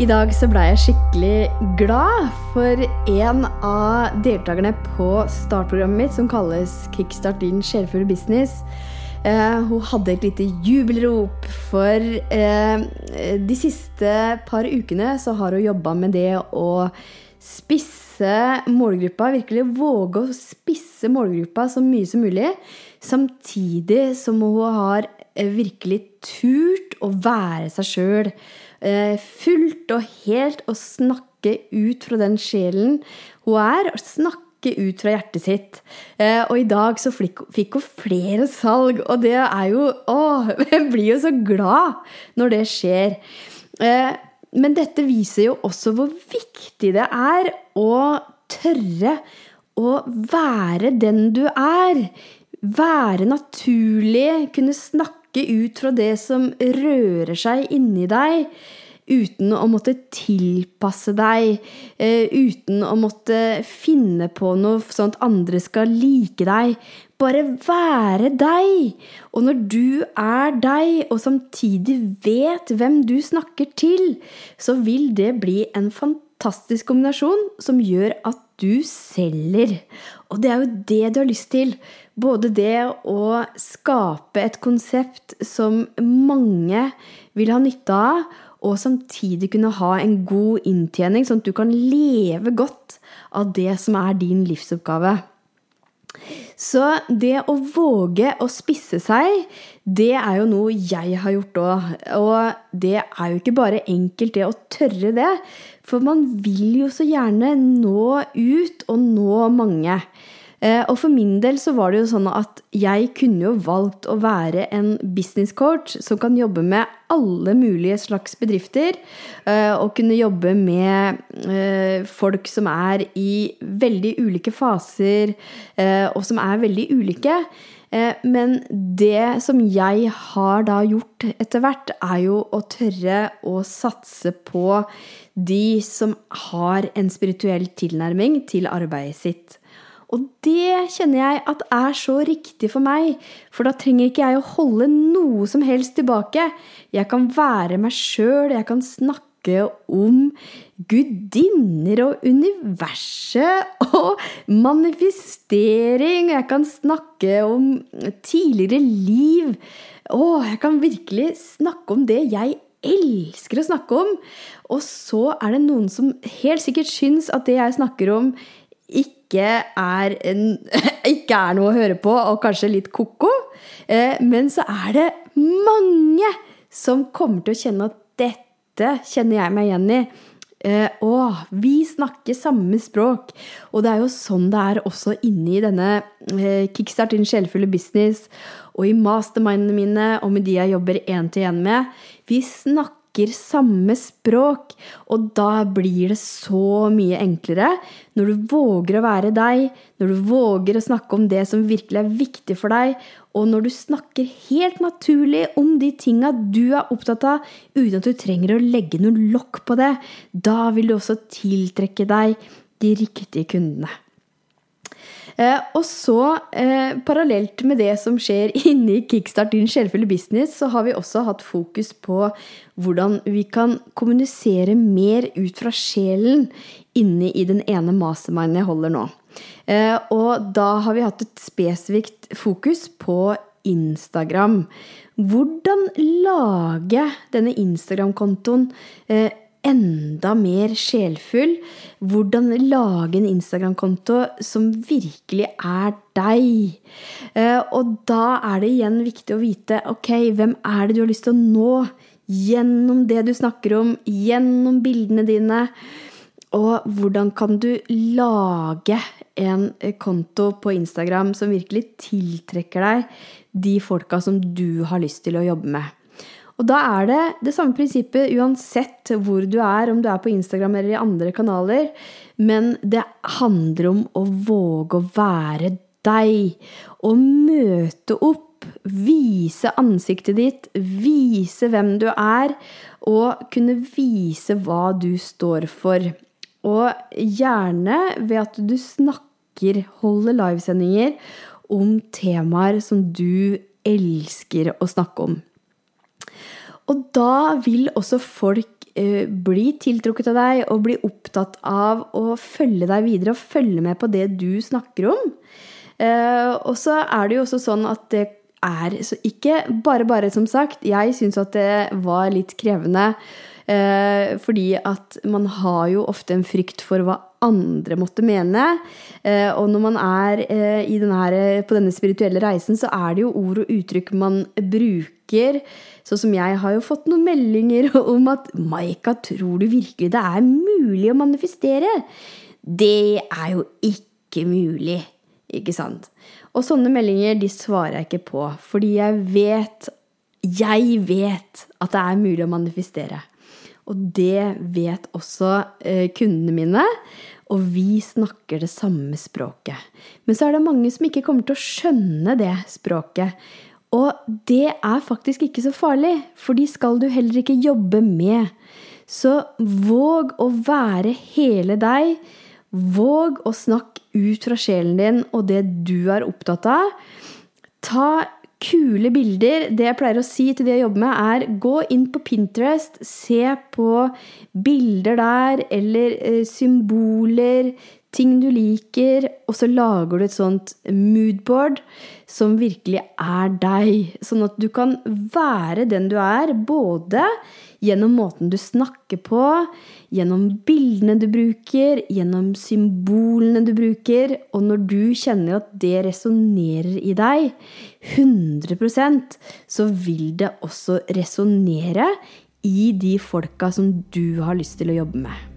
I dag så ble jeg skikkelig glad for en av deltakerne på startprogrammet mitt, som kalles Kickstart din sjelfulle business. Eh, hun hadde et lite jubelrop, for eh, de siste par ukene så har hun jobba med det å spisse målgruppa, virkelig våge å spisse målgruppa så mye som mulig, samtidig som hun har virkelig turt å være seg sjøl Eh, fullt og helt å snakke ut fra den sjelen hun er, og snakke ut fra hjertet sitt. Eh, og i dag så fikk hun flere salg, og det er jo Å, jeg blir jo så glad når det skjer. Eh, men dette viser jo også hvor viktig det er å tørre å være den du er. Være naturlig, kunne snakke snakke ut fra det som rører seg inni deg, uten å måtte tilpasse deg, eh, uten å måtte finne på noe sånn at andre skal like deg. Bare være deg. Og når du er deg, og samtidig vet hvem du snakker til, så vil det bli en fantastisk kombinasjon som gjør at du selger. Og det er jo det du har lyst til. Både det å skape et konsept som mange vil ha nytte av, og samtidig kunne ha en god inntjening, sånn at du kan leve godt av det som er din livsoppgave. Så det å våge å spisse seg, det er jo noe jeg har gjort òg. Og det er jo ikke bare enkelt, det å tørre det. For man vil jo så gjerne nå ut og nå mange. Eh, og for min del så var det jo sånn at jeg kunne jo valgt å være en business coach som kan jobbe med alle mulige slags bedrifter. Eh, og kunne jobbe med eh, folk som er i veldig ulike faser, og som er veldig ulike. Men det som jeg har da gjort etter hvert, er jo å tørre å satse på de som har en spirituell tilnærming til arbeidet sitt. Og det kjenner jeg at er så riktig for meg, for da trenger ikke jeg å holde noe som helst tilbake. Jeg kan være meg sjøl, jeg kan snakke om gudinner og universet og manifestering. Jeg kan snakke om tidligere liv. Å, jeg kan virkelig snakke om det jeg elsker å snakke om. Og så er det noen som helt sikkert syns at det jeg snakker om, ikke er, en, ikke er noe å høre på, og kanskje litt ko-ko. Eh, men så er det mange som kommer til å kjenne at dette kjenner jeg meg igjen i. og å, vi snakker samme språk. Og det er jo sånn det er også inne i denne eh, Kickstart din sjelfulle business og i mastermindene mine og med de jeg jobber én til én med. Vi snakker snakker samme språk, og da blir det så mye enklere når du våger å være deg, når du våger å snakke om det som virkelig er viktig for deg, og når du snakker helt naturlig om de tinga du er opptatt av, uten at du trenger å legge noe lokk på det, da vil du også tiltrekke deg de riktige kundene. Eh, og så, eh, parallelt med det som skjer inni Kickstart din sjelfulle business, så har vi også hatt fokus på hvordan vi kan kommunisere mer ut fra sjelen inne i den ene masterminden jeg holder nå. Eh, og da har vi hatt et spesifikt fokus på Instagram. Hvordan lage denne Instagram-kontoen enda mer sjelfull. Hvordan lage en Instagram-konto som virkelig er deg. Eh, og da er det igjen viktig å vite ok, hvem er det du har lyst til å nå gjennom det du snakker om, gjennom bildene dine. Og hvordan kan du lage en konto på Instagram som virkelig tiltrekker deg de folka som du har lyst til å jobbe med. Og da er det det samme prinsippet uansett hvor du er, om du er på Instagram eller i andre kanaler. Men det handler om å våge å være deg. Å møte opp. Vise ansiktet ditt. Vise hvem du er. Og kunne vise hva du står for. Og gjerne ved at du snakker, holder livesendinger om temaer som du elsker å snakke om. Og da vil også folk eh, bli tiltrukket av deg og bli opptatt av å følge deg videre og følge med på det du snakker om. Eh, og så er det jo også sånn at det er så ikke bare bare, som sagt. Jeg syns at det var litt krevende. Eh, fordi at man har jo ofte en frykt for hva andre måtte mene. Eh, og når man er eh, denne, på denne spirituelle reisen, så er det jo ord og uttrykk man bruker. Sånn som jeg har jo fått noen meldinger om at 'Maika, tror du virkelig det er mulig å manifestere?' Det er jo ikke mulig, ikke sant? Og sånne meldinger de svarer jeg ikke på, fordi jeg vet Jeg vet at det er mulig å manifestere. Og det vet også eh, kundene mine. Og vi snakker det samme språket. Men så er det mange som ikke kommer til å skjønne det språket. Og det er faktisk ikke så farlig, for de skal du heller ikke jobbe med. Så våg å være hele deg. Våg å snakke ut fra sjelen din og det du er opptatt av. Ta kule bilder. Det jeg pleier å si til de jeg jobber med, er gå inn på Pinterest, se på bilder der, eller eh, symboler, ting du liker, og så lager du et sånt moodboard som virkelig er deg. Sånn at du kan være den du er, både gjennom måten du snakker på, gjennom bildene du bruker, gjennom symbolene du bruker. Og når du kjenner at det resonnerer i deg 100% så vil det også resonnere i de folka som du har lyst til å jobbe med.